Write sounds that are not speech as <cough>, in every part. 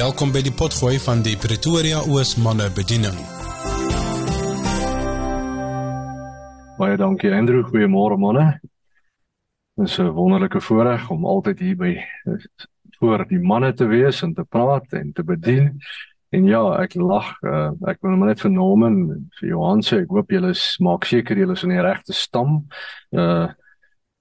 Welkom by die potgooi van die Pretoria Oos manne bediening. Baie dankie Andrew, goeiemôre manne. Dit is 'n wonderlike voorreg om altyd hier by voor die manne te wees en te praat en te bedien. En ja, ek lag. Uh, ek wil maar net vernoem vir Johan sê ek hoop julle maak seker julle is in die regte stam. Uh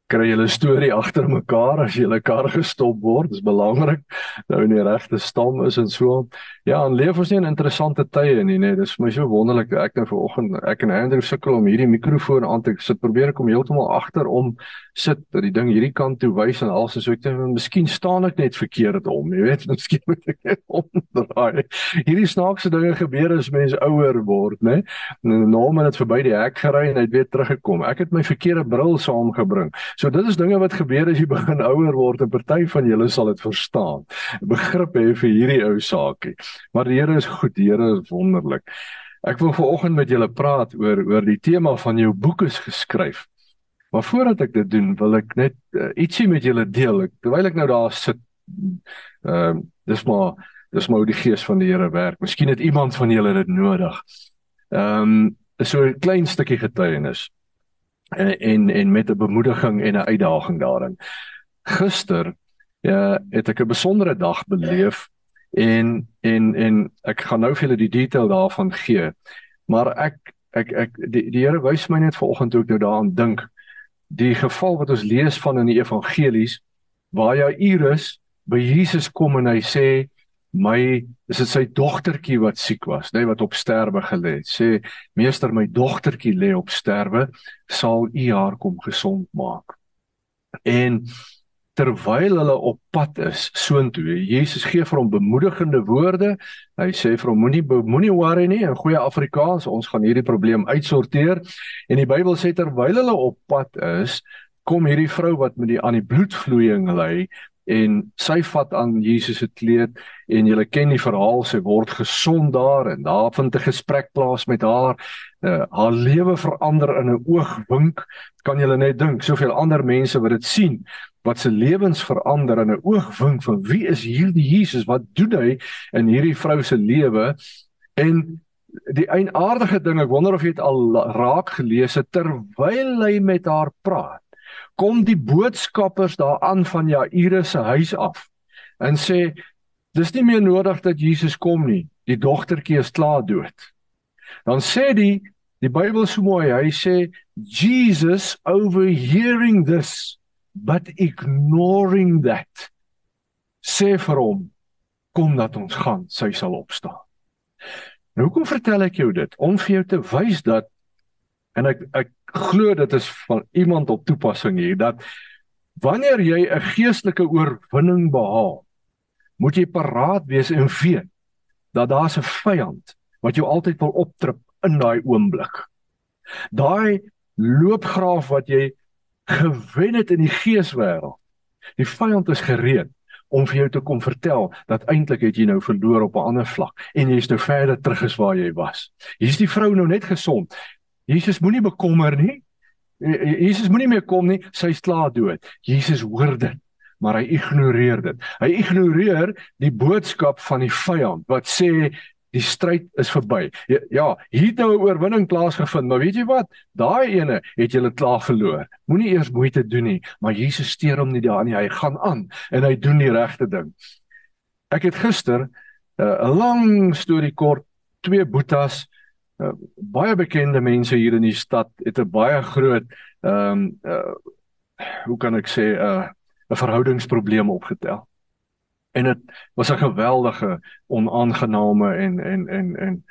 kry julle storie <laughs> agter mekaar as julle kar gestop word. Dis belangrik nou in die regte stam is en so. Ja, en leef ons nie in interessante tye nie, nee. Dis vir my so wonderlik. Ek nou vanoggend ek en Andrew sukkel om hierdie mikrofoon aan te sit. Probeer ek om heeltemal agter om sit dat die ding hierdie kant toe wys en alsin so ek dink miskien staan ek net verkeerd om, jy weet, <laughs> miskien moet ek net omdraai. Hierdie snaakse dinge gebeur as mense ouer word, né? Norman het verby die hek gery en hy het weer teruggekom. Ek het my verkeerde bril saamgebring. So dit is dinge wat gebeur as jy begin ouer word en party van julle sal dit verstaan. Begrip hê vir hierdie ou saakie. Maar die Here is goed, die Here is wonderlik. Ek wil vanoggend met julle praat oor oor die tema van jou boek is geskryf. Maar voordat ek dit doen, wil ek net uh, ietsie met julle deel. Ek, terwyl ek nou daar sit, ehm uh, dis maar dis maar hoe die gees van die Here werk. Miskien het iemand van julle dit nodig. Ehm um, so 'n klein stukkie getuienis en en, en met 'n bemoediging en 'n uitdaging daarin. Gister ja, het ek 'n besondere dag beleef en en en ek gaan nou vir julle die detail daarvan gee. Maar ek ek ek die die Here wys my net vanoggend toe ek nou daaraan dink die geval wat ons lees van in die evangelies waar Jairus by Jesus kom en hy sê my is dit sy dogtertjie wat siek was, nê, nee, wat op sterwe gelê het. Sê meester, my dogtertjie lê op sterwe, sal u haar kom gesond maak. En terwyl hulle op pad is soontoe, Jesus gee vir hom bemoedigende woorde. Hy sê vir hom moenie moenie worry nie, in goeie Afrikaans, ons gaan hierdie probleem uitsorteer. En die Bybel sê terwyl hulle op pad is, kom hierdie vrou wat met die aan die bloedvloeiing ly en sy vat aan Jesus se kleed en jy ken die verhaal sy word gesond daar en daar vind 'n gesprek plaas met haar. Uh, haar lewe verander in 'n oogwink kan jy net dink. Soveel ander mense wat dit sien wat se lewens verander in 'n oogwink van wie is hierdie Jesus? Wat doen hy in hierdie vrou se lewe? En die eienaardige ding ek wonder of jy dit al raak gelees het terwyl hy met haar praat kom die boodskappers daaraan van Jairus se huis af en sê dis nie meer nodig dat Jesus kom nie. Die dogtertjie is klaar dood. Dan sê die die Bybel so mooi. Hy sê Jesus overhearing this but ignoring that sê vir hom kom dat ons gaan sy sal opstaan. Nou hoekom vertel ek jou dit? Om vir jou te wys dat en ek ek glo dit is van iemand op toepassing hier dat wanneer jy 'n geestelike oorwinning behaal, moet jy paraat wees en weet dat daar 'n vyand wat jou altyd wil optrip in daai oomblik. Daai loopgraaf wat jy gewen het in die geeswêreld. Die vyand is gereed om vir jou te kom vertel dat eintlik het jy nou verloor op 'n ander vlak en jy is nou verder terug as waar jy was. Hier's die vrou nou net gesond. Jesus moenie bekommer nie. Jesus moenie meer kom nie, sy is klaar dood. Jesus hoor dit, maar hy ignoreer dit. Hy ignoreer die boodskap van die vyand wat sê die stryd is verby. Ja, ja hier het nou 'n oorwinning plaasgevind, maar weet jy wat? Daai ene het jy klaar verloor. Moenie eers moeite doen nie, maar Jesus steur hom nie daar nie. Hy gaan aan en hy doen die regte ding. Ek het gister uh, 'n uh, lang storie kort twee boetas uh, baie bekende mense hier in die stad het 'n baie groot ehm um, uh, hoe kan ek sê 'n uh, 'n verhoudingsprobleem opgetel. En dit was 'n geweldige onaangename en en en en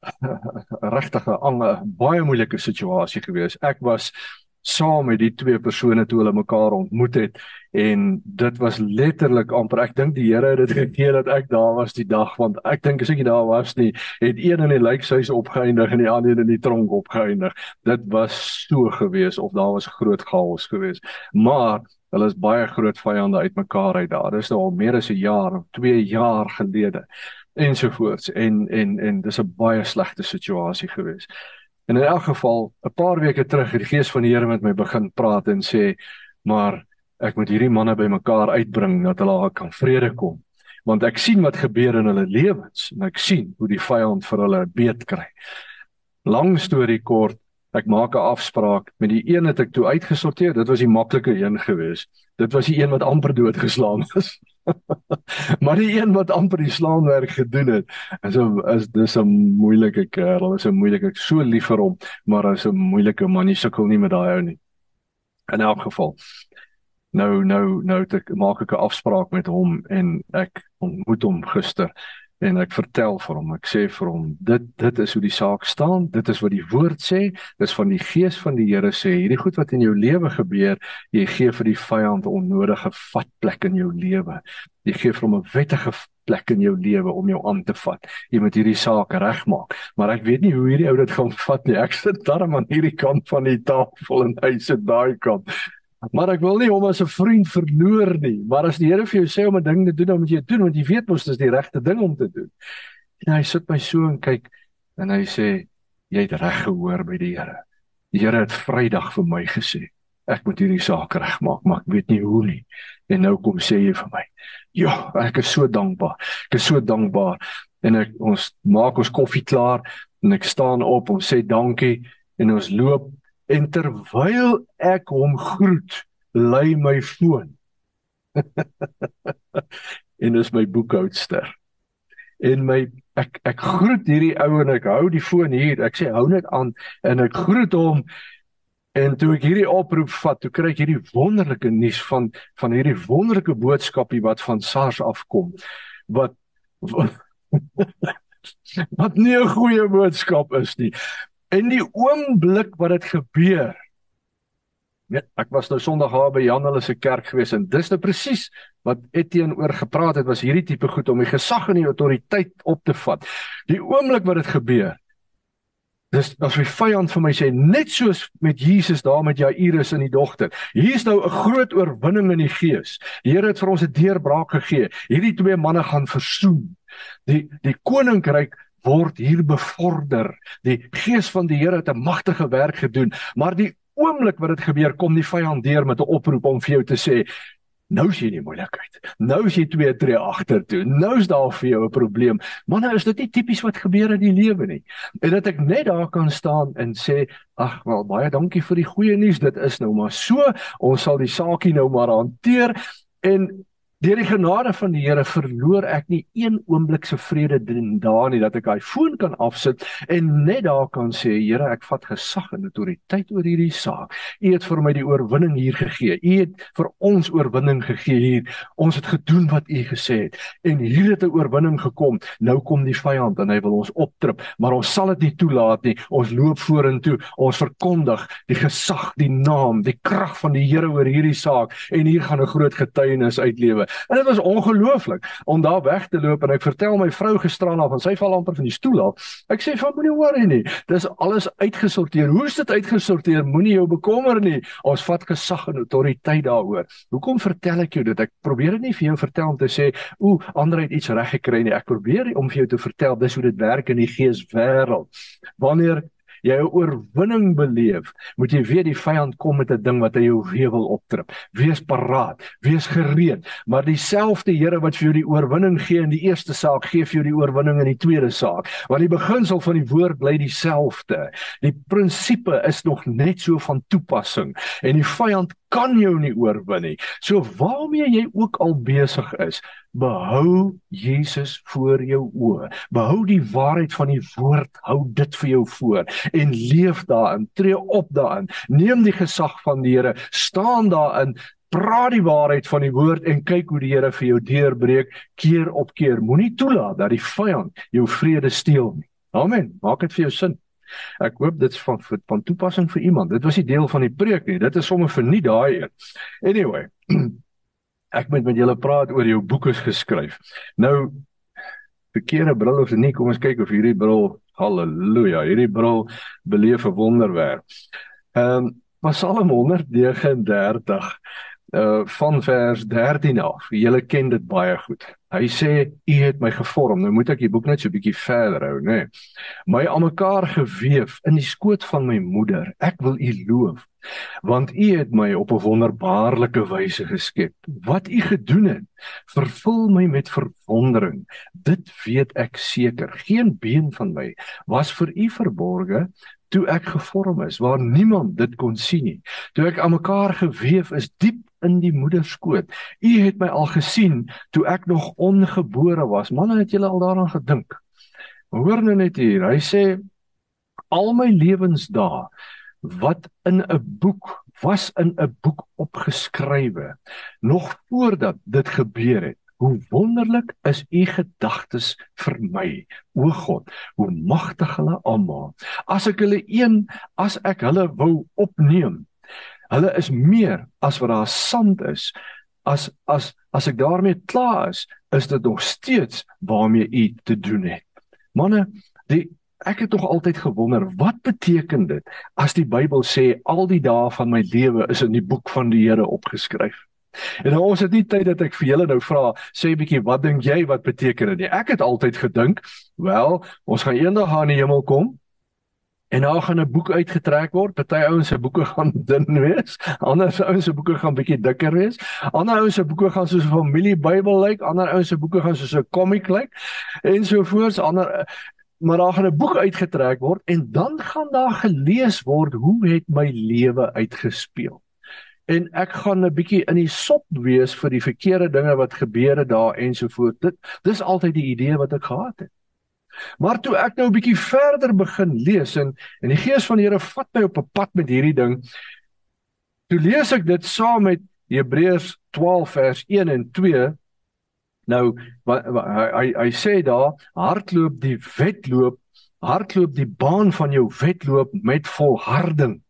<laughs> regtige baie moeilike situasie gewees. Ek was saam met die twee persone toe hulle mekaar ontmoet het. En dit was letterlik amper ek dink die Here het dit gegee dat ek daar was die dag want ek dink as ek daar was nie het een in die lijkhuis opgeëindig en die ander in die tronk opgeëindig. Dit was so gewees of daar was groot chaos gewees. Maar hulle is baie groot vyande uitmekaar uit daar. Dis nou al meer as 'n jaar 2 jaar gelede ensovoorts. En en en dis 'n baie slegte situasie gewees En in elk geval, 'n paar weke terug het die gees van die Here met my begin praat en sê, "Maar ek moet hierdie manne bymekaar uitbring dat hulle kan vrede kom." want ek sien wat gebeur in hulle lewens en ek sien hoe die vyand vir hulle beet kry. Lang storie kort, ek maak 'n afspraak met die een wat ek toe uitgesorteer, dit was die maklike een geweest. Dit was die een wat amper doodgeslaan is. <laughs> maar die een wat amper die slaanwerk gedoen het, is 'n is dis 'n moeilike kerel, is 'n moeilike ek so lief vir hom, maar hy's 'n moeilike man, jy sukkel nie met daai ou nie. In elk geval. Nou nou nou ek maak ek 'n afspraak met hom en ek ontmoet hom gister en ek vertel vir hom ek sê vir hom dit dit is hoe die saak staan dit is wat die woord sê dis van die gees van die Here sê hierdie goed wat in jou lewe gebeur jy gee vir die vyand onnodige vatplek in jou lewe. Jy gee vir hom 'n wettige plek in jou lewe om jou aan te vat. Jy moet hierdie saak regmaak. Maar ek weet nie hoe hierdie ou dit gaan vat nie. Ek sit darm aan hierdie kant van die tafel en hy sit daai kant Maar ek wil nie hom as 'n vriend verloor nie, maar as die Here vir jou sê om 'n ding te doen, dan moet jy dit doen want jy weet mos dis die regte ding om te doen. En hy sit my so en kyk en hy sê jy het reg gehoor by die Here. Die Here het Vrydag vir my gesê ek moet hierdie saak regmaak, maar ek weet nie hoe nie. En nou kom sê jy vir my, "Ja, ek is so dankbaar. Ek is so dankbaar." En ek ons maak ons koffie klaar en ek staan op en sê dankie en ons loop en terwyl ek hom groet, lei my foon. <laughs> en dis my boekhoudster. En my ek ek groet hierdie ou en ek hou die foon hier. Ek sê hou net aan en ek groet hom en toe ek hierdie oproep vat, toe kry ek hierdie wonderlike nuus van van hierdie wonderlike boodskapie wat van SARS afkom. Wat <laughs> wat nie 'n goeie boodskap is nie in die oomblik wat dit gebeur. Ja, ek was nou Sondag daar by Jan hulle se kerk gewees en dis nou presies wat Etienne oor gepraat het was hierdie tipe goed om die gesag en die autoriteit op te vat. Die oomblik wat dit gebeur. Dis as my vyand vir my sê net soos met Jesus daar met Jairus en die dogter. Hier's nou 'n groot oorwinning in die gees. Die Here het vir ons 'n deurbraak gegee. Hierdie twee manne gaan versoen. Die die koninkryk word hier bevorder. Die gees van die Here het 'n magtige werk gedoen, maar die oomblik wat dit gebeur, kom die vyand deur met 'n oproep om vir jou te sê Nou sien jy die moeilikheid. Nou is jy twee tree agter toe. Nou is daar vir jou 'n probleem. Nou is dit nie tipies wat gebeur in die lewe nie. En dat ek net daar kan staan en sê, "Ag, wel baie dankie vir die goeie nuus. Dit is nou maar so. Ons sal die saakie nou maar hanteer." En Deur die genade van die Here verloor ek nie een oomblik se vrede daar nie dat ek daai foon kan afsit en net daar kan sê Here ek vat gesag en autoriteit oor hierdie saak. U het vir my die oorwinning hier gegee. U het vir ons oorwinning gegee hier. Ons het gedoen wat u gesê het en hier het 'n oorwinning gekom. Nou kom die vyand en hy wil ons optrip, maar ons sal dit nie toelaat nie. Ons loop vorentoe. Ons verkondig die gesag, die naam, die krag van die Here oor hierdie saak en hier gaan 'n groot getuienis uitlewe. En dit was ongelooflik om daar weg te loop en ek vertel my vrou gisteraan af en sy val amper van die stoel af. Ek sê van moenie worry nie. Dis alles uitgesorteer. Hoe is dit uitgesorteer? Moenie jou bekommer nie. Ons vat gesag en autoriteit daaroor. Hoekom vertel ek jou dit? Ek probeer dit nie vir jou vertel om te sê, "Ooh, ander het iets reg gekry nie." Ek probeer om vir jou te vertel dis hoe dit werk in die geeswêreld. Wanneer jy 'n oorwinning beleef, moet jy weet die vyand kom met 'n ding wat hy jou weer wil optrip. Wees paraat, wees gereed, maar dieselfde Here wat vir jou die oorwinning gee in die eerste saak, gee vir jou die oorwinning in die tweede saak. Want die beginsel van die woord bly dieselfde. Die prinsipe is nog net so van toepassing en die vyand kan jou nie oorwin nie. So waarmee jy ook al besig is, behou Jesus voor jou oë. Behou die waarheid van die woord, hou dit vir jou voor en leef daarin. Tree op daarin. Neem die gesag van die Here, staan daarin. Praat die waarheid van die woord en kyk hoe die Here vir jou deurbreek keer op keer. Moenie toelaat dat die vyand jou vrede steel nie. Amen. Maak dit vir jou sin. Ek hoop dit is van van toepassing vir iemand. Dit was nie deel van die preek nie. Dit is sommer vir nie daai een. Anyway, <clears throat> ek moet met julle praat oor jou boeke geskryf. Nou verkeerde bril of nie, kom ons kyk of hierdie bril, haleluja, hierdie bril beleef 'n wonderwerk. Ehm um, Psalm 139 uh van vers 13 af. Julle ken dit baie goed. Hy sê u het my gevorm. Nou moet ek die boek net so 'n bietjie verder hou, nê. Nee. My aan mekaar gewewe in die skoot van my moeder. Ek wil u loof. Want u het my op 'n wonderbaarlike wyse geskep. Wat u gedoen het, vervul my met verwondering. Dit weet ek seker. Geen been van my was vir u verborge toe ek gevorm is waar niemand dit kon sien nie. Toe ek aan mekaar gewewe is diep in die moederskoot. U het my al gesien toe ek nog ongebore was. Manne, het julle al daaraan gedink? Hoor nou net hier. Hy sê al my lewensdae wat in 'n boek was in 'n boek opgeskrywe nog voordat dit gebeur het. Hoe wonderlik is u gedagtes vir my, o God, hoe magtig hulle almal. As ek hulle een, as ek hulle wou opneem, hulle is meer as wat daar sand is. As as as ek daarmee klaar is, is dit nog steeds waarmee u te doen het. Manne, die Ek het tog altyd gewonder wat beteken dit as die Bybel sê al die dae van my lewe is in die boek van die Here opgeskryf. En nou ons het nie tyd dat ek vir julle nou vra sê 'n bietjie wat dink jy wat beteken dit nie. Ek het altyd gedink, wel, ons gaan eendag aan die hemel kom en daar gaan 'n boek uitgetrek word. Party ouens se boeke gaan <laughs> dun wees, ander ouens se boeke gaan bietjie dikker wees. Ander ouens se boeke gaan soos 'n familie Bybel lyk, ander ouens se boeke gaan soos 'n komiek lyk en so voort. Ander maar daar gaan 'n boek uitgetrek word en dan gaan daar gelees word hoe het my lewe uitgespeel. En ek gaan 'n bietjie in die sop wees vir die verkeerde dinge wat gebeur het daar ensovoorts. Dit dis altyd die idee wat ek gehad het. Maar toe ek nou 'n bietjie verder begin lees en en die gees van die Here vat my op 'n pad met hierdie ding. Toe lees ek dit saam met Hebreërs 12 vers 1 en Nou wat, wat, hy hy sê daar hardloop die wedloop, hardloop die baan van jou wedloop met volharding.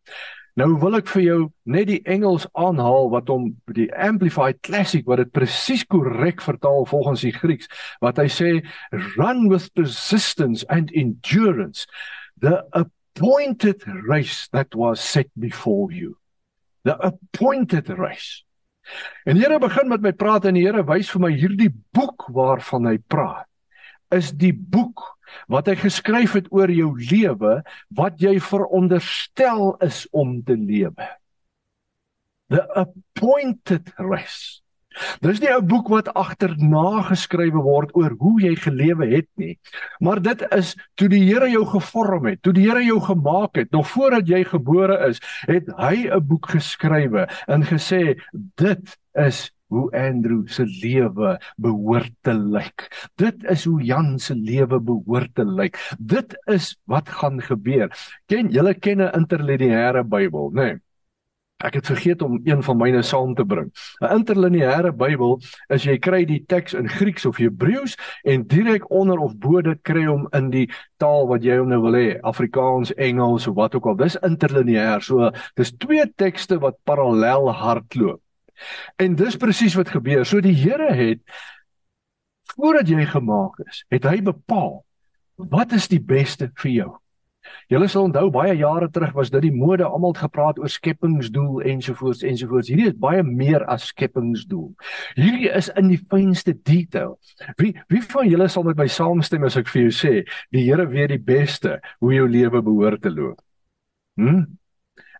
Nou wil ek vir jou net die Engels aanhaal wat hom die Amplified Classic wat dit presies korrek vertaal volgens die Grieks wat hy sê run with persistence and endurance. The appointed race that was set before you. The appointed race En die Here begin met my praat en die Here wys vir my hierdie boek waarvan hy praat. Is die boek wat hy geskryf het oor jou lewe wat jy veronderstel is om te lewe. The appointed race. Dis nie 'n boek wat agterna geskrywe word oor hoe jy gelewe het nie. Maar dit is toe die Here jou gevorm het, toe die Here jou gemaak het, nog voordat jy gebore is, het hy 'n boek geskrywe en gesê dit is hoe Andrew se lewe behoort te lyk. Dit is hoe Jan se lewe behoort te lyk. Dit is wat gaan gebeur. Ken julle ken 'n interlineêre Bybel, né? Nee? Ek het vergeet om een van myne saam te bring. 'n Interlineêre Bybel is jy kry die teks in Grieks of Hebreëus en direk onder of bo dit kry hom in die taal wat jy hom nou wil hê, Afrikaans, Engels of wat ook al. Dis interlineêr. So dis twee tekste wat parallel hardloop. En dis presies wat gebeur. So die Here het voordat jy gemaak is, het hy bepaal wat is die beste vir jou. Julle sal onthou baie jare terug was dit die mode almal het gepraat oor skepingsdoel ensovoorts ensovoorts. Hierdie is baie meer as skepingsdoel. Hierdie is in die fynste detail. Wie wie van julle sal met my saamstem as ek vir jou sê die Here weet die beste hoe jou lewe behoort te loop? Hm?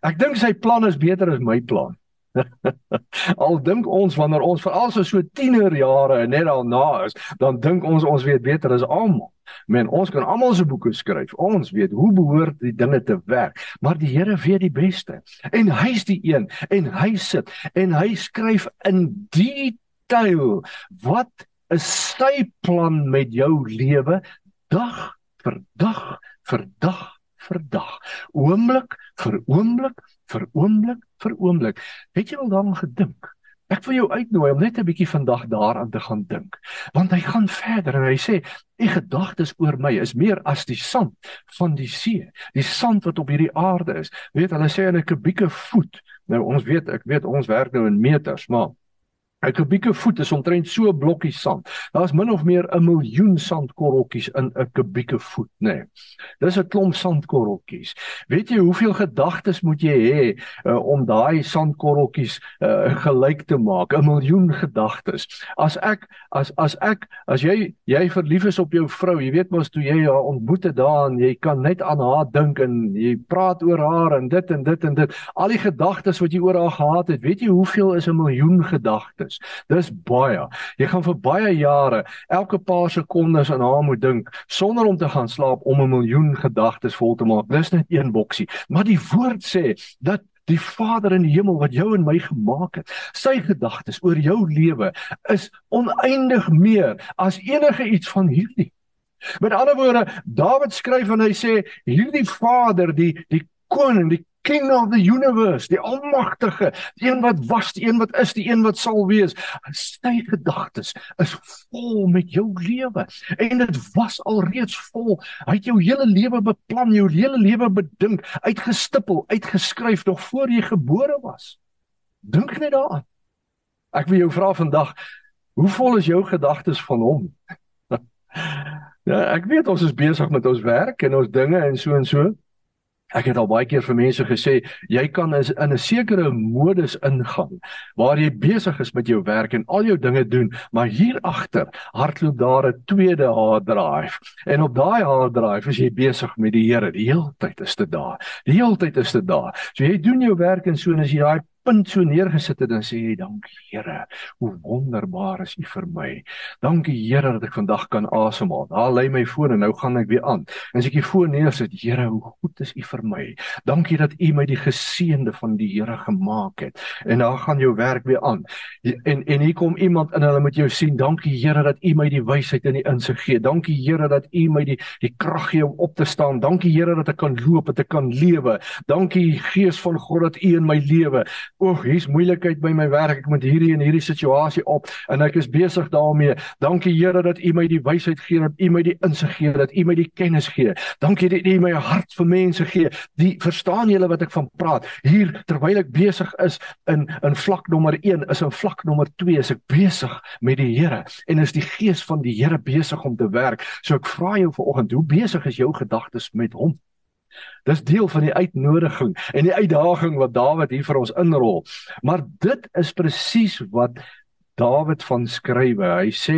Ek dink sy plan is beter as my plan. <laughs> Al dink ons wanneer ons veral so so tienerjare net daarna is, dan dink ons ons weet beter as almal. Men ons kan almal se boeke skryf. Ons weet hoe behoort die dinge te werk, maar die Here weet die beste. En hy's die een en hy sit en hy skryf in detail wat 'n sy plan met jou lewe dag vir dag vir dag vir dag. Oomblik vir oomblik vir oomblik vir oomblik. Het jy al daaraan gedink? Ek wil jou uitnooi om net 'n bietjie vandag daaraan te gaan dink. Want hy gaan verder en hy sê: "U gedagtes oor my is meer as die sand van die see, die sand wat op hierdie aarde is." Weet hulle sê in 'n kubieke voet. Nou ons weet, ek weet ons werk nou in meters, maar 'n kubieke voet is omtrent so 'n blokkie sand. Daar's min of meer 'n miljoen sandkorreltjies in 'n kubieke voet, nê. Nee. Dis 'n klomp sandkorreltjies. Weet jy hoeveel gedagtes moet jy hê uh, om daai sandkorreltjies uh, gelyk te maak? 'n Miljoen gedagtes. As ek as as ek as jy jy verlief is op jou vrou, jy weet mos toe jy haar ontmoet het daar en jy kan net aan haar dink en jy praat oor haar en dit en dit en dit. Al die gedagtes wat jy oor haar gehad het, weet jy hoeveel is 'n miljoen gedagtes? Is. Dis baie. Jy gaan vir baie jare elke paar sekondes aan haar moet dink sonder om te gaan slaap om 'n miljoen gedagtes vol te maak. Dis net een boksie. Maar die woord sê dat die Vader in die hemel wat jou en my gemaak het, sy gedagtes oor jou lewe is oneindig meer as enige iets van hierdie. Met ander woorde, Dawid skryf en hy sê hierdie Vader, die die koning, die king of the universe, die almagtige, die een wat was, die een wat is, die een wat sal wees. Sy gedagtes is vol met jou lewe en dit was alreeds vol. Hy het jou hele lewe beplan, jou hele lewe bedink, uitgestippel, uitgeskryf nog voor jy gebore was. Dink net daaraan. Ek wil jou vra vandag, hoe vol is jou gedagtes van hom? <laughs> ja, ek weet ons is besig met ons werk en ons dinge en so en so. Ek het al baie keer vir mense gesê, jy kan is in 'n sekere modus ingaan waar jy besig is met jou werk en al jou dinge doen, maar hier agter hardloop daar 'n tweede hard drive. En op daai hard drive is jy besig met die Here. Die hele tyd is dit daar. Die hele tyd is dit daar. So jy doen jou werk en so en as jy daai punt so neergesit het dan sê jy dankie Here. Hoe wonderbaar is U vir my. Dankie Here dat ek vandag kan asemhaal. Daar lê my foon en nou gaan ek weer aan. En as ek die foon neersit, Here, hoe goed is U vir my. Dankie dat U my die geseënde van die Here gemaak het. En daar gaan jou werk weer aan. En en hier kom iemand in hulle moet jou sien. Dankie Here dat U my die wysheid en die insig gee. Dankie Here dat U my die die krag gee om op te staan. Dankie Here dat ek kan loop, dat ek kan lewe. Dankie Gees van God dat U in my lewe Oeg, hier's moeilikheid by my werk. Ek moet hierdie en hierdie situasie op en ek is besig daarmee. Dankie Here dat U my die wysheid gee, dat U my die insig gee, dat U my die kennis gee. Dankie dat U my hart vir mense gee. Die verstaan julle wat ek van praat? Hier terwyl ek besig is in in vlak nommer 1, is in vlak nommer 2 is ek besig met die Here en is die gees van die Here besig om te werk. So ek vra jou vanoggend, hoe besig is jou gedagtes met hom? Dis deel van die uitnodiging en die uitdaging wat Dawid hier vir ons inrol. Maar dit is presies wat Dawid van skrywe. Hy sê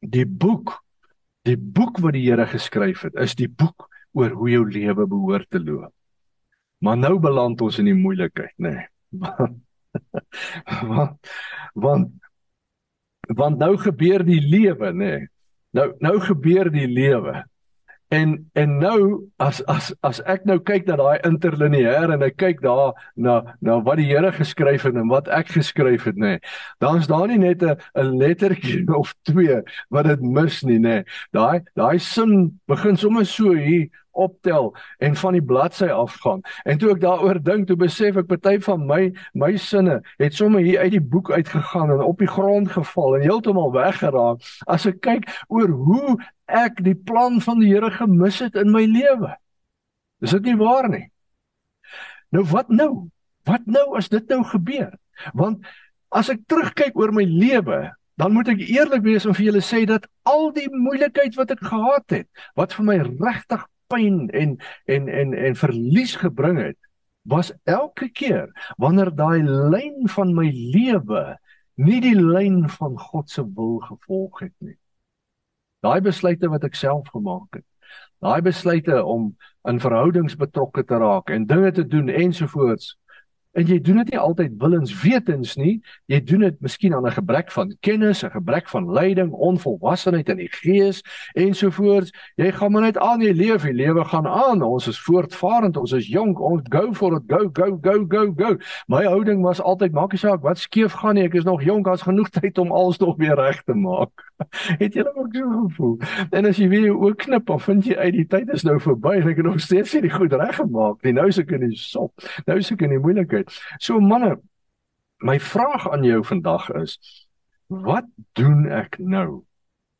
die boek, die boek wat die Here geskryf het, is die boek oor hoe jou lewe behoort te loop. Maar nou beland ons in die moeilikheid, nê. Nee. <laughs> want want want nou gebeur die lewe, nê. Nee. Nou nou gebeur die lewe. En en nou as as as ek nou kyk na daai interlineêr en ek kyk daar na na wat die Here geskryf het en wat ek geskryf het nê. Nee, dan is daar nie net 'n 'n lettertjie <laughs> of twee wat dit mis nie nê. Nee. Daai daai sin begin sommer so hier optel en van die bladsy afgaan. En toe ek daaroor dink, toe besef ek party van my my sinne het sommer hier uit die boek uitgegaan en op die grond geval en heeltemal weggeraak as ek kyk oor hoe ek die plan van die Here gemis het in my lewe. Is dit nie waar nie? Nou wat nou? Wat nou as dit nou gebeur? Want as ek terugkyk oor my lewe, dan moet ek eerlik wees en vir julle sê dat al die moeilikheid wat ek gehad het, wat vir my regtig pyn en en en en verlies gebring het was elke keer wanneer daai lyn van my lewe nie die lyn van God se wil gevolg het nie. Daai besluite wat ek self gemaak het. Daai besluite om in verhoudings betrokke te raak en dinge te doen ensovoorts En jy doen dit nie altyd willenswetens nie. Jy doen dit miskien aan 'n gebrek van kennis, 'n gebrek van leiding, onvolwassenheid in die gees ensovoorts. Jy gaan maar net aan, jy leef, jy lewe gaan aan. Ons is voortvarend, ons is jonk, ons go for it, go go go go go. My houding was altyd maak nie saak wat skeef gaan nie, ek is nog jonk, daar's genoeg tyd om alles nog weer reg te maak. <laughs> Het jy ook so gevoel? En as jy weer ook knip, dan vind jy uit die tyd is nou verby en ek het nog steeds nie goed reggemaak nie. Nou is ek in die sop. Nou is ek in die moeilikheid. So manne, my vraag aan jou vandag is wat doen ek nou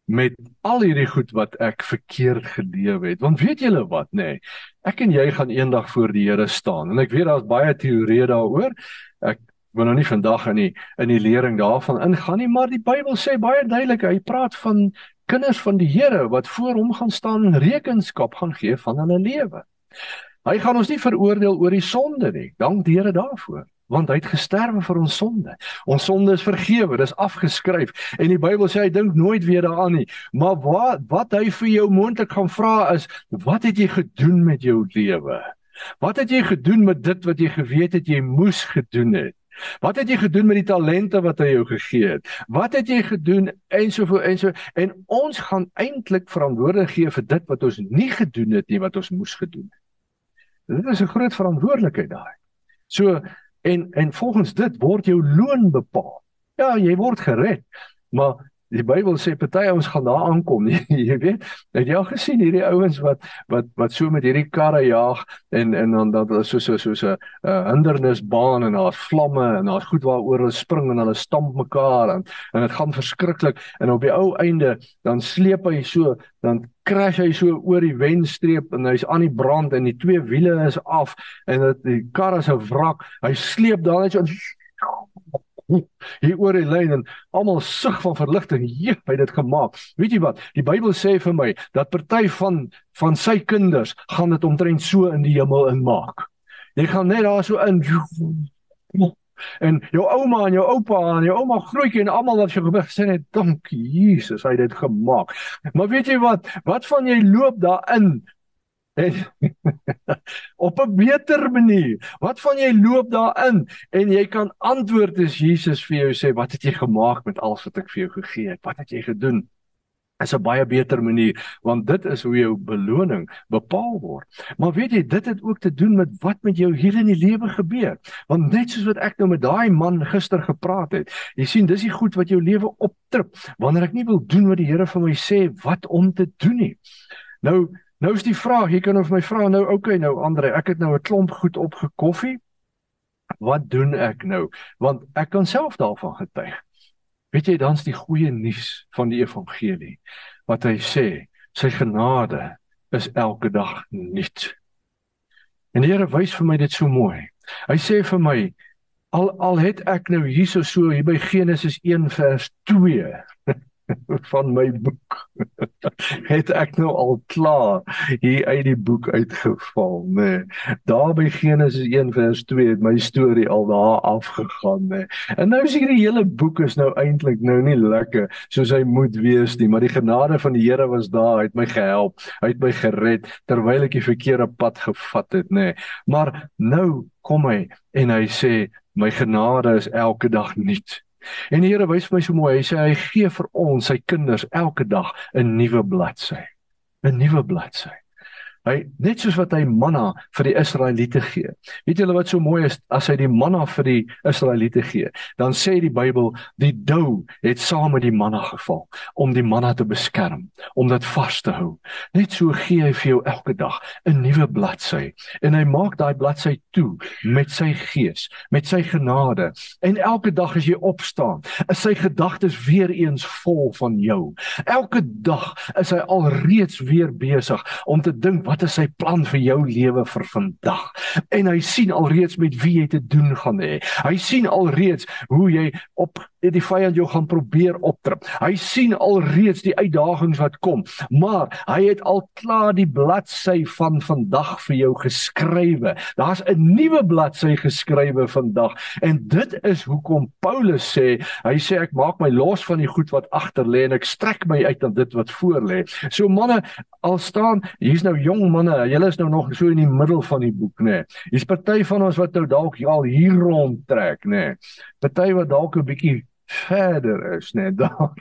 met al hierdie goed wat ek verkeerd geleef het? Want weet julle wat nê? Nee, ek en jy gaan eendag voor die Here staan en ek weet daar's baie teorieë daaroor. Ek wil nou nie vandag in die in die lering daarvan ingaan nie, maar die Bybel sê baie duidelik, hy praat van kinders van die Here wat voor hom gaan staan en rekenskap gaan gee van hulle lewe. Hy gaan ons nie veroordeel oor die sonde nie. Dank die Here daarvoor, want hy het gesterwe vir ons sonde. Ons sonde is vergewe, dis afgeskryf en die Bybel sê hy dink nooit weer daaraan nie. Maar wat wat hy vir jou moontlik gaan vra is, wat het jy gedoen met jou lewe? Wat het jy gedoen met dit wat jy geweet het jy moes gedoen het? Wat het jy gedoen met die talente wat hy jou gegee het? Wat het jy gedoen en soveel en so en ons gaan eintlik verantwoordelik gee vir dit wat ons nie gedoen het nie wat ons moes gedoen het. Dit is 'n groot verantwoordelikheid daai. So en en volgens dit word jou loon bepaal. Ja, jy word gered, maar Die Bybel sê party ons gaan daar aankom, <laughs> jy weet. Het jy al gesien hierdie ouens wat wat wat so met hierdie karre jaag en en dan dat hulle so so so 'n uh, hindernisbaan en daar's vlamme en daar's goed waaroor hulle spring en hulle stamp mekaar en en dit gaan verskriklik en op die ou einde dan sleep hy so dan crash hy so oor die wenstreep en hy's aan die brand en die twee wiele is af en dit die kar is 'n wrak. Hy sleep daar net so <laughs> hier oor die lyn en almal sug van verligting. Jy het dit gemaak. Weet jy wat? Die Bybel sê vir my dat party van van sy kinders gaan dit omtrent so in die hemel inmaak. Jy gaan net daar so in en jou ouma en jou oupa en jou ouma grootjie en almal wat jy gebeur sê net dankie Jesus, hy het dit gemaak. Maar weet jy wat? Wat van jy loop daarin <laughs> op 'n beter manier. Wat van jy loop daarin en jy kan antwoord as Jesus vir jou sê wat het jy gemaak met alles wat ek vir jou gegee het? Wat het jy gedoen? is 'n baie beter manier want dit is hoe jou beloning bepaal word. Maar weet jy, dit het ook te doen met wat met jou hier in die lewe gebeur. Want net soos wat ek nou met daai man gister gepraat het, jy sien dis die goed wat jou lewe optrip wanneer ek nie wil doen wat die Here vir my sê wat om te doen nie. Nou Nou is die vraag, jy kan of my vra nou, okay nou Andre, ek het nou 'n klomp goed opgekoffie. Wat doen ek nou? Want ek kan self daarvan getuig. Weet jy dan's die goeie nuus van die evangelie wat hy sê, sy genade is elke dag nuut. En die Here wys vir my dit so mooi. Hy sê vir my al al het ek nou hierso so hier by Genesis 1 vers 2 <laughs> van my boek <laughs> het ek nou al klaar hier uit die boek uitgeval nê nee. daar by Genesis 1 vers 2 het my storie al daar afgegaan nê nee. en nou is hierdie hele boek is nou eintlik nou nie lekker soos hy moet wees nie maar die genade van die Here was daar het my gehelp hy het my gered terwyl ek die verkeerde pad gevat het nê nee. maar nou kom hy en hy sê my genade is elke dag nuut En die Here wys vir my so mooi, hy sê hy gee vir ons, sy kinders, elke dag 'n nuwe bladsy. 'n Nuwe bladsy. Hy net soos wat hy manna vir die Israeliete gee. Weet julle wat so mooi is as hy die manna vir die Israeliete gee, dan sê die Bybel die dou het saam met die manna geval om die manna te beskerm, om dit vas te hou. Net so gee hy vir jou elke dag 'n nuwe bladsy en hy maak daai bladsy toe met sy gees, met sy genade. En elke dag as jy opstaan, is sy gedagtes weer eens vol van jou. Elke dag is hy alreeds weer besig om te dink wat is sy plan vir jou lewe vir vandag? En hy sien alreeds met wie jy te doen gaan hê. Hy sien alreeds hoe jy op die vyand jou gaan probeer optrap. Hy sien alreeds die uitdagings wat kom, maar hy het al klaar die bladsy van vandag vir jou geskrywe. Daar's 'n nuwe bladsy geskrywe vandag en dit is hoekom Paulus sê, hy sê ek maak my los van die goed wat agter lê en ek strek my uit aan dit wat voor lê. So manne, al staan hier's nou jong manne, julle is nou nog so in die middel van die boek, nê. Nee. Hier's party van ons wat nou dalk al hier rond trek, nê. Nee. Party wat dalk 'n bietjie verder is, nê, nee, <laughs> daar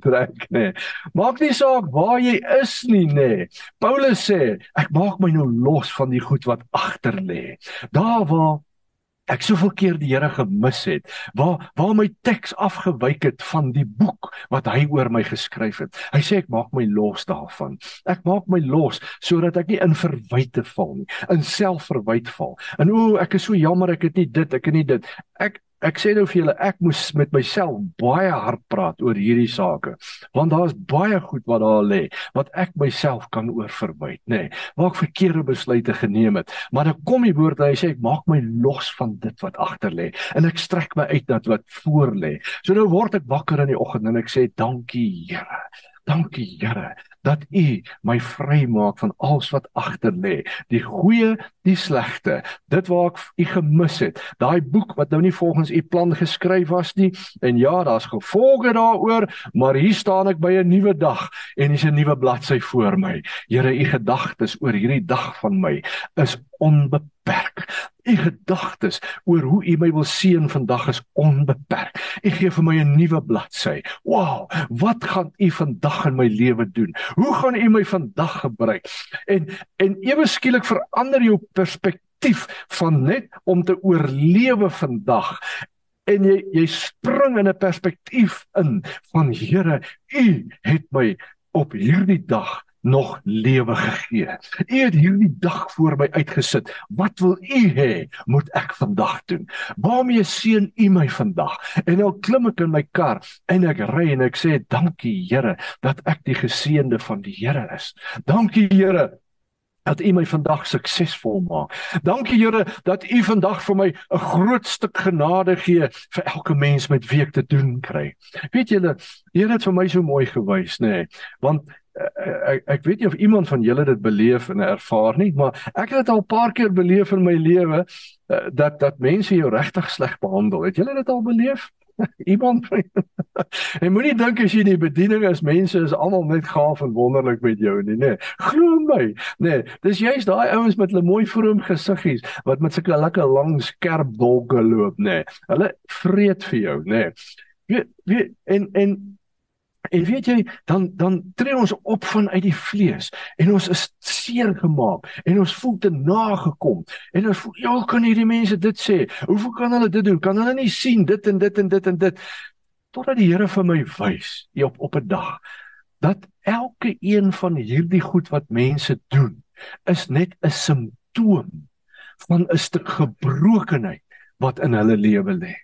trek, nê. Nee. Maak nie saak waar jy is nie, nê. Nee. Paulus sê, ek maak my nou los van die goed wat agter lê. Daar waar ek soveel keer die Here gemis het, waar waar my teks afgewyk het van die boek wat hy oor my geskryf het. Hy sê ek maak my los daarvan. Ek maak my los sodat ek nie in verwyte val nie, in selfverwyte val. En o, ek is so jammer ek het nie dit, ek het nie dit. Ek ek sê nou vir julle ek moes met myself baie hard praat oor hierdie sake want daar's baie goed wat daar lê wat ek myself kan oor verwyd nê. Nee, waar ek verkeerde besluite geneem het. Maar dan kom die woord en hy sê ek maak my los van dit wat agter lê en ek strek my uit na wat voor lê. So nou word ek wakker in die oggend en ek sê dankie Here. Dankie Here dat U my vrymaak van alles wat agter lê, die goeie, die slegte, dit waar ek U gemis het. Daai boek wat nou nie volgens U plan geskryf was nie en ja, daar's gevolge daaroor, maar hier staan ek by 'n nuwe dag en hier's 'n nuwe bladsy voor my. Here, U gedagtes oor hierdie dag van my is onbeperk. U gedagtes oor hoe U my wil seën vandag is onbeperk. U gee vir my 'n nuwe bladsy. Wow, wat gaan U vandag in my lewe doen? Hoe gaan U my vandag gebruik? En en ewe skielik verander jou perspektief van net om te oorlewe vandag en jy jy spring in 'n perspektief in van Here, U het my op hierdie dag nog lewe gegee. U het hierdie dag voor my uitgesit. Wat wil U hê moet ek vandag doen? Waarmee seën U my vandag? En nou klim ek in my kar en ek ry en ek sê dankie Here dat ek die geseënde van die Here is. Dankie Here dat U my vandag suksesvol maak. Dankie Here dat U vandag vir my 'n groot stuk genade gee vir elke mens met wie ek te doen kry. Weet julle, Here het vir my so mooi gewys, nê? Nee, want ek ek weet nie of iemand van julle dit beleef en ervaar nie, maar ek het dit al 'n paar keer beleef in my lewe uh, dat dat mense jou regtig sleg behandel. Het julle dit al beleef? <laughs> iemand En <laughs> moenie dink as jy in die bediening is, mense is almal net gaaf en wonderlik met jou nie, nê. Glo my. Nê, dis juist daai ouens met hulle mooi vroom gesiggies wat met sulke lekker lang skerp dolke loop, nê. Hulle vreet vir jou, nê. Weet weet en en En weet jy, dan dan tree ons op vanuit die vlees en ons is seer gemaak en ons voel te nagekom. En ons voel, ja, kan hierdie mense dit sê? Hoe kan hulle dit doen? Kan hulle nie sien dit en dit en dit en dit totdat die Here vir my wys op op 'n dag dat elke een van hierdie goed wat mense doen is net 'n simptoom van 'n stuk gebrokenheid wat in hulle lewe lê.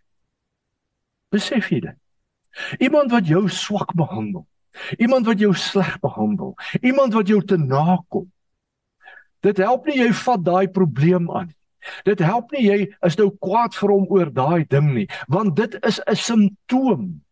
Besef jy dit? Iemand wat jou swak behandel. Iemand wat jou sleg behandel. Iemand wat jou te nakom. Dit help nie jy vat daai probleem aan nie. Dit help nie jy is nou kwaad vir hom oor daai ding nie, want dit is 'n simptoom.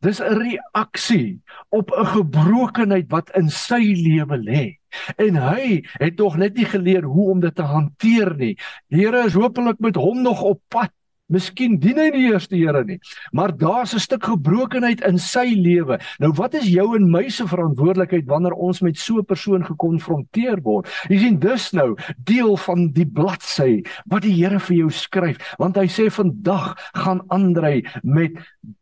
Dis 'n reaksie op 'n gebrokenheid wat in sy lewe lê. En hy het tog net nie geleer hoe om dit te hanteer nie. Here is hopelik met hom nog op pad Miskien dien hy nie eers die Here nie, maar daar's 'n stuk gebrokenheid in sy lewe. Nou wat is jou en my se verantwoordelikheid wanneer ons met so 'n persoon gekonfronteer word? Jy sien dus nou deel van die bladsy wat die Here vir jou skryf, want hy sê vandag gaan Andrei met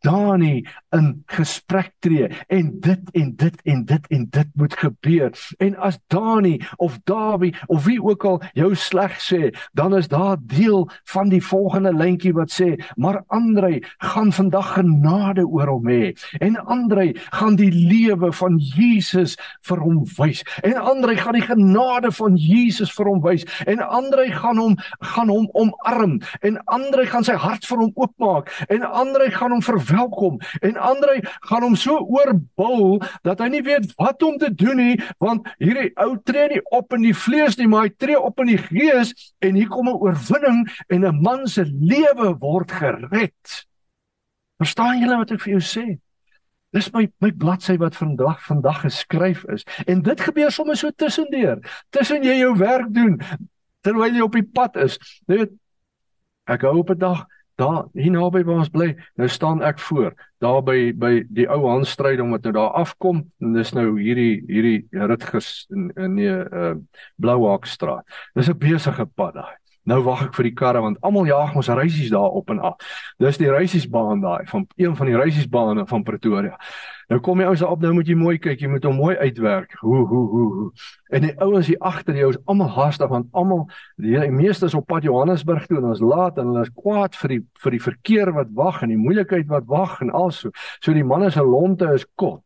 Dani in gesprek tree en dit en dit en dit en dit moet gebeur. En as Dani of Dawie of wie ook al jou sleg sê, dan is daar deel van die volgende lyntjie wat sê, maar Andrei gaan vandag genade oor hom hê en Andrei gaan die lewe van Jesus vir hom wys. En Andrei gaan die genade van Jesus vir hom wys en Andrei gaan hom gaan hom omarm en Andrei gaan sy hart vir hom oopmaak en Andrei gaan hom verwelkom en Andrei gaan hom so oorbul dat hy nie weet wat om te doen nie want hierdie ou tree nie op in die vlees nie maar hy tree op in die gees en hier kom 'n oorwinning en 'n man se lewe lewe word gered. Verstaan julle wat ek vir jou sê? Dis my my bladsy wat vandag vandag geskryf is en dit gebeur sommer so tussendeur. Tussen jy jou werk doen terwyl jy op die pad is. Weet ek hou op 'n dag daar hier naby waar ons bly, nou staan ek voor, daar by by die ou Hansstryd om wat nou daar afkom en dis nou hierdie hierdie Rutgers in nee uh Blouhakstraat. Dis 'n besige pad daai. Nou wag ek vir die karre want almal jaag ons reisies daar op en af. Dis die reisiesbaan daai van een van die reisiesbane van Pretoria. Nou kom jy ou se op nou moet jy mooi kyk, jy moet hom mooi uitwerk. Hoe hoe hoe hoe. En die ouens hier agter jou is almal haastig want almal die, die meeste is op pad Johannesburg toe en ons laat en hulle is kwaad vir die vir die verkeer wat wag en die moeilikheid wat wag en also. So die manne se lonte is kot.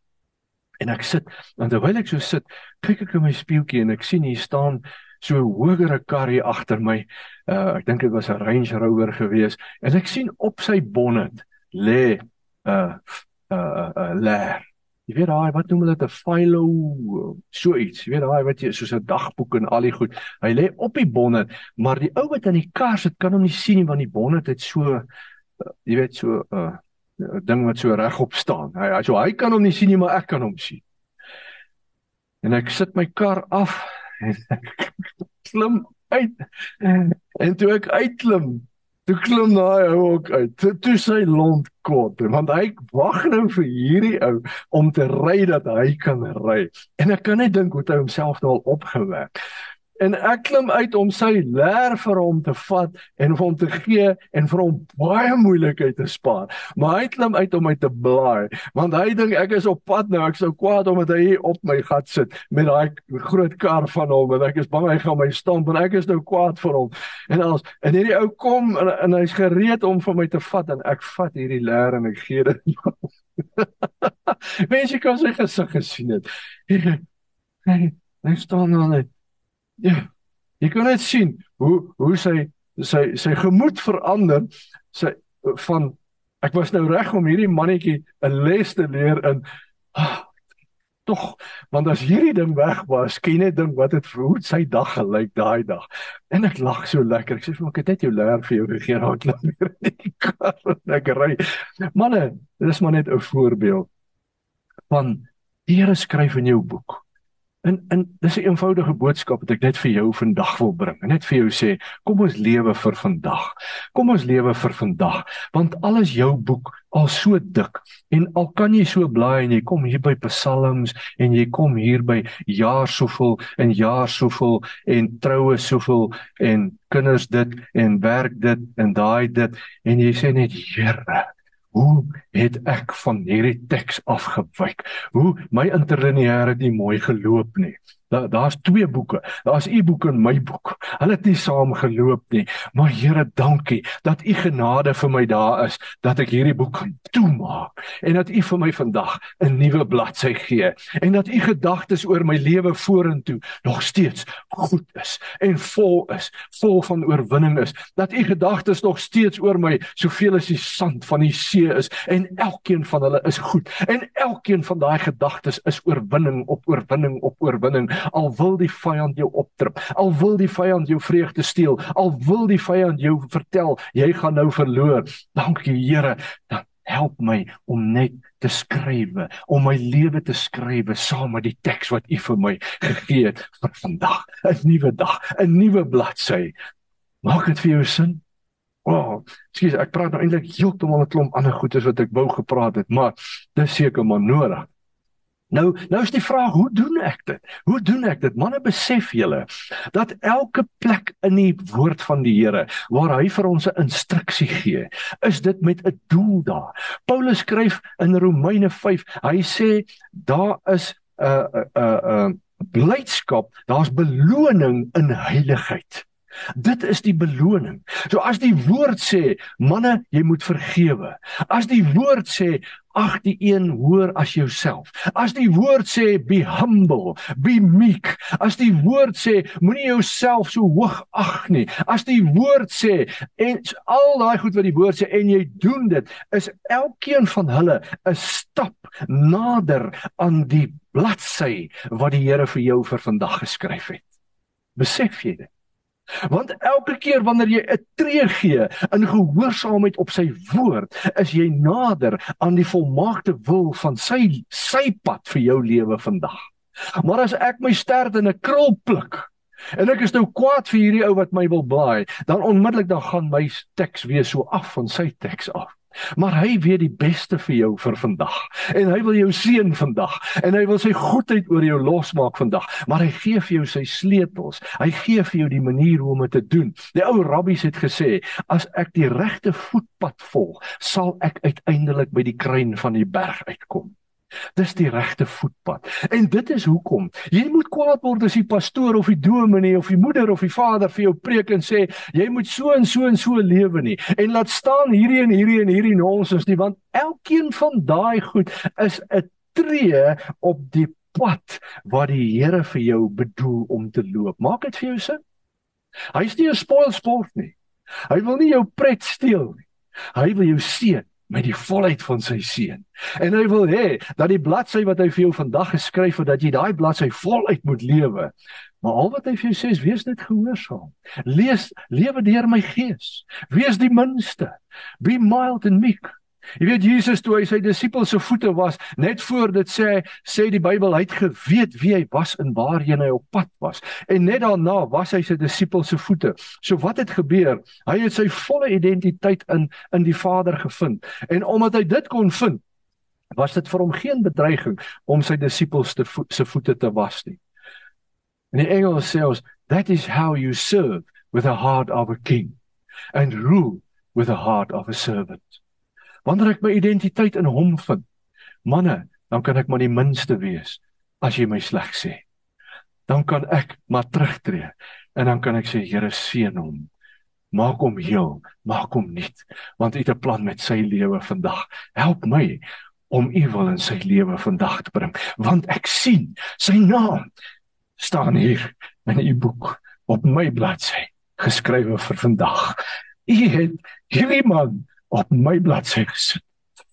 En ek sit, want terwyl ek so sit, kyk ek in my spieeltjie en ek sien hier staan so 'n hogere kar hier agter my. Uh ek dink dit was 'n Range Rover gewees en ek sien op sy bonnet lê 'n uh, 'n uh, 'n uh, leer. Jy weet daai wat noem hulle dit 'n philo so iets. Jy weet daai wat jy soos 'n dagboek en al die goed. Hy lê op die bonnet, maar die ou wat in die kar sit kan hom nie sien nie want die bonnet het so uh, jy weet so 'n uh, ding wat so regop staan. Hy so hy kan hom nie sien nie, maar ek kan hom sien. En ek sit my kar af <laughs> klim uit. En toe ek uitklim, toe klim daai ou ook uit. Toe, toe sy lont kort, want hy wag nou vir hierdie ou om te ry dat hy kan ry. En ek kan net dink hoe hy homself nou al opgewerk en ek klim uit om sy leer vir hom te vat en vir hom te gee en vir hom baie moeilikheid te spaar. Maar hy klim uit om my te blaai want hy dink ek is op pad nou, ek sou kwaad omdat hy hier op my gat sit met daai groot kar van hom en ek is bang hy gaan my stamp en ek is nou kwaad vir hom. En als en hierdie ou kom en, en hy's gereed om vir my te vat en ek vat hierdie leer en ek gee dit. <laughs> Mense kan sy gesig gesien het. Hy hy staan nou net Ja. Jy kan net sien hoe hoe sy sy sy gemoed verander. Sy van ek was nou reg om hierdie mannetjie 'n les te leer in ah, tog want as hierdie ding weg was, kan jy net dink wat het hoe sy dag gelyk daai dag. En ek lag so lekker. Ek sê vir my ek het net jou leer vir jou raak laat <laughs> weer in die kar en ek ry. Manne, dis maar net 'n voorbeeld van Here skryf in jou boek. En en dis 'n eenvoudige boodskap wat ek net vir jou vandag wil bring. Net vir jou sê, kom ons lewe vir vandag. Kom ons lewe vir vandag, want alles jou boek al so dik en al kan jy so blaai en jy kom hier by psalms en jy kom hier by jaar soveel en jaar soveel en troue soveel en kinders dit en werk dit en daai dit en jy sê net Here Hoe het ek van hierdie teks afgewyk? Hoe my interlineêre het nie mooi geloop nie. Daar daar's twee boeke. Daar's u boek en my boek. Hulle het nie saam geloop nie. Maar Here, dankie dat u genade vir my daar is dat ek hierdie boek kan toemaak en dat u vir my vandag 'n nuwe bladsy gee en dat u gedagtes oor my lewe vorentoe nog steeds goed is en vol is, vol van oorwinning is. Dat u gedagtes nog steeds oor my soveel as die sand van die see is en elkeen van hulle is goed en elkeen van daai gedagtes is oorwinning op oorwinning op oorwinning al wil die vyand jou optrip, al wil die vyand jou vreugde steel, al wil die vyand jou vertel jy gaan nou verloor. Dankie Here, dan help my om net te skrywe, om my lewe te skrywe saam met die teks wat U vir my gegee het vir vandag, 'n nuwe dag, 'n nuwe bladsy. Maak dit vir jou sin? O, oh, skus, ek praat nou eintlik heeltemal 'n klomp ander goedes wat ek wou gepraat het, maar dis seker maar nodig. Nou, nou is die vraag, hoe doen ek dit? Hoe doen ek dit? Manne, besef julle dat elke plek in die woord van die Here waar hy vir ons 'n instruksie gee, is dit met 'n doel daar. Paulus skryf in Romeine 5, hy sê daar is 'n uh, 'n uh, 'n uh, uh, blydskap, daar's beloning in heiligheid. Dit is die beloning. So as die woord sê, manne, jy moet vergewe. As die woord sê, ag die een hoor as jouself. As die woord sê be humble, be meek. As die woord sê moenie jouself so hoog ag nie. As die woord sê en al daai goed wat die woord sê en jy doen dit, is elkeen van hulle 'n stap nader aan die bladsy wat die Here vir jou vir vandag geskryf het. Besef jy dit? Want elke keer wanneer jy 'n tree gee in gehoorsaamheid op sy woord, is jy nader aan die volmaakte wil van sy sy pad vir jou lewe vandag. Maar as ek my stert in 'n krul pluk en ek is nou kwaad vir hierdie ou wat my wil blaai, dan onmiddellik dan gaan my teks weer so af van sy teks af. Maar hy weet die beste vir jou vir vandag. En hy wil jou seën vandag. En hy wil sy goedheid oor jou losmaak vandag. Maar hy gee vir jou sy sleutels. Hy gee vir jou die manier hoe om dit te doen. Die ou rabbies het gesê, as ek die regte voetpad volg, sal ek uiteindelik by die kruin van die berg uitkom. Dis die regte voetpad. En dit is hoekom jy moet kwaad word as die pastoor of die dominee of die moeder of die vader vir jou preek en sê jy moet so en so en so lewe nie. En laat staan hierdie en hierdie en hierdie nonsens nie want elkeen van daai goed is 'n tree op die pad wat die Here vir jou bedoel om te loop. Maak dit vir jou sin? Hy's nie 'n spoilsport nie. Hy wil nie jou pret steel nie. Hy wil jou seën met die volheid van sy seën. En hy wil hê dat die bladsy wat hy vir jou vandag geskryf het, dat jy daai bladsy voluit moet lewe. Maar al wat hy vir jou sê is wees net gehoorsaam. Lees lewe deur my gees. Wees die minste. Be mild and meek. Jy weet Jesus toe hy sy disippels se voete was, net voor dit sê sê die Bybel hy het geweet wie hy was en waarheen hy op pad was. En net daarna was hy sy disippels se voete. So wat het gebeur? Hy het sy volle identiteit in in die Vader gevind. En omdat hy dit kon vind, was dit vir hom geen bedreiging om sy disippels te vo se voete te was nie. In die Engels sê ons that is how you serve with a heart of a king and rule with a heart of a servant. Wanneer ek my identiteit in hom vind, manne, dan kan ek maar die minste wees as jy my sleg sê. Dan kan ek maar terugtreë en dan kan ek sê Here seën hom. Maak hom heel, maak hom nuut, want U het 'n plan met sy lewe vandag. Help my om U wil in sy lewe vandag te bring, want ek sien sy naam staan hier in U boek op my bladsy geskrywe vir vandag. U het hierdie man op my bladsy gesit.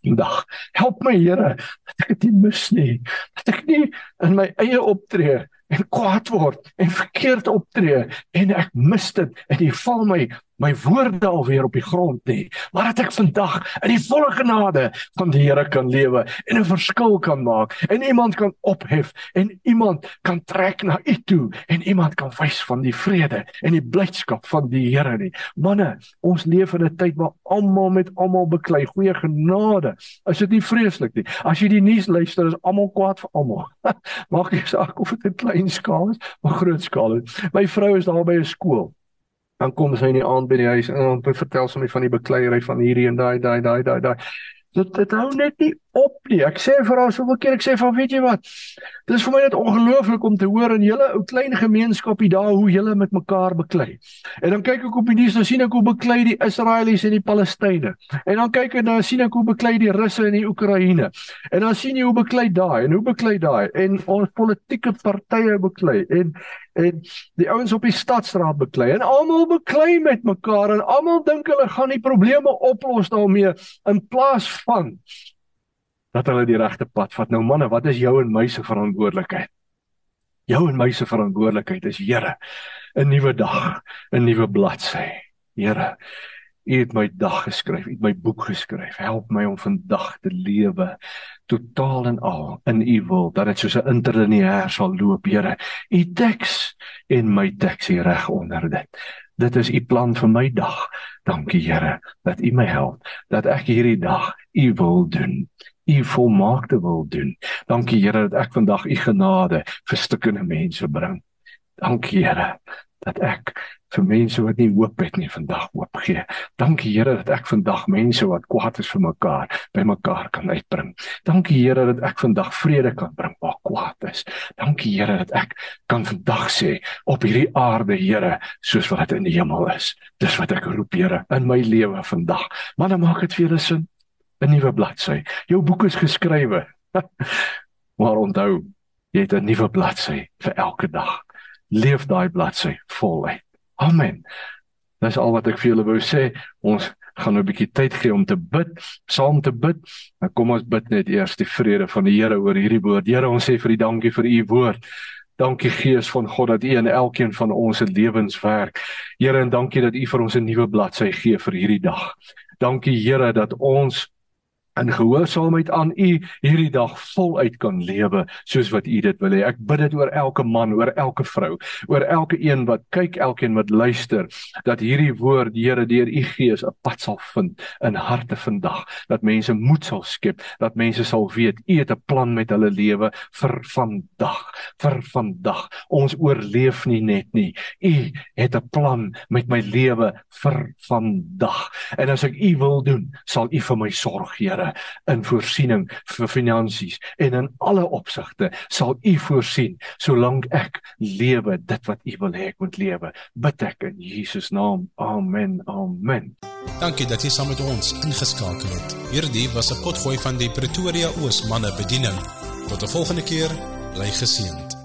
Vandag help my Here dat ek dit mis nie. Dat ek nie in my eie optree en kwaad word en verkeerd optree en ek mis dit en jy val my my woorde alweer op die grond nie maar dat ek vandag in die volle genade van die Here kan lewe en 'n verskil kan maak en iemand kan ophef en iemand kan trek na U toe en iemand kan wys van die vrede en die blydskap van die Here nie. Manne ons leef in 'n tyd waar almal met almal beklei. Goeie genade. Is dit nie vreeslik nie? As jy die nuus luister is almal kwaad vir almal. <laughs> Maak nie saak of dit 'n klein skaal is of groot skaal is. My vrou is daar by 'n skool dan kom sy in die aand by die huis en dan vertel sy my van die bekleierery van hierdie en daai daai daai daai daai. Dit dit hou net nie op nie. Ek sê vir haar soveel keer ek sê van weet jy wat? Dis vir my net ongelooflik om te hoor in julle ou klein gemeenskapie daar hoe julle met mekaar beklei. En dan kyk ek op die nuus dan sien ek hoe beklei die Israeliese en die Palestynë. En dan kyk ek dan sien ek hoe beklei die Russe en die Oekraïne. En dan sien jy hoe beklei daai en hoe beklei daai. En ons politieke partye beklei. En en die ouens op die stadstraat beklei en almal beklei met mekaar en almal dink hulle gaan die probleme oplos daarmee in plaas van dat hulle die regte pad vat. Nou manne, wat is jou en my se verantwoordelikheid? Jou en my se verantwoordelikheid is Here, 'n nuwe dag, 'n nuwe bladsy. Here, U het my dag geskryf, U het my boek geskryf. Help my om vandag te lewe totaal en al in U wil, dat dit soos 'n interlineêr sal loop, Here. U teks en my teks hier reg onder dit. Dit is U plan vir my dag. Dankie Here dat U my help, dat ek hierdie dag U wil doen. U volmaakte wil doen. Dankie Here dat ek vandag U genade vir stukkende mense bring. Dankie Here dat ek vir mense wat nie hoop het nie vandag hoop gee. Dankie Here dat ek vandag mense wat kwaad is vir mekaar bymekaar kan uitbring. Dankie Here dat ek vandag vrede kan bring waar kwaad is. Dankie Here dat ek kan vandag sê op hierdie aarde Here soos wat in die hemel is. Dis wat ek roep Here in my lewe vandag. Maar dan maak dit vir julle sin. 'n Nuwe bladsy. Jou boek is geskrywe. <laughs> maar onthou, jy het 'n nuwe bladsy vir elke dag leef daai bladsy voluit. Amen. Dis al wat ek vir julle wou sê. Ons gaan nou 'n bietjie tyd gee om te bid, saam te bid. Nou kom ons bid net eers die vrede van die Here oor hierdie woord. Here, ons sê vir U dankie vir U woord. Dankie Gees van God dat U in elkeen van ons se lewens werk. Here, en dankie dat U vir ons 'n nuwe bladsy gee vir hierdie dag. Dankie Here dat ons in gehoorsaamheid aan U hierdie dag voluit kan lewe soos wat U dit wil hê. Ek bid dit oor elke man, oor elke vrou, oor elke een wat kyk, elkeen wat luister, dat hierdie woord, Here, deur U Gees 'n pad sal vind in harte vandag, dat mense moed sal skep, dat mense sal weet U het 'n plan met hulle lewe vir vandag, vir vandag. Ons oorleef nie net nie. U het 'n plan met my lewe vir vandag. En as ek U wil doen, sal U vir my sorg, Here in voorsiening vir finansies. En in alle opsigte sal U voorsien solank ek lewe dit wat U wil hê ek moet lewe. Bid ek in Jesus naam. Amen. Amen. Dankie dat jy saam met ons ingeskakel het. Hierdie was 'n potgooi van die Pretoria Oos manne bediening. Tot 'n volgende keer. Bly geseënd.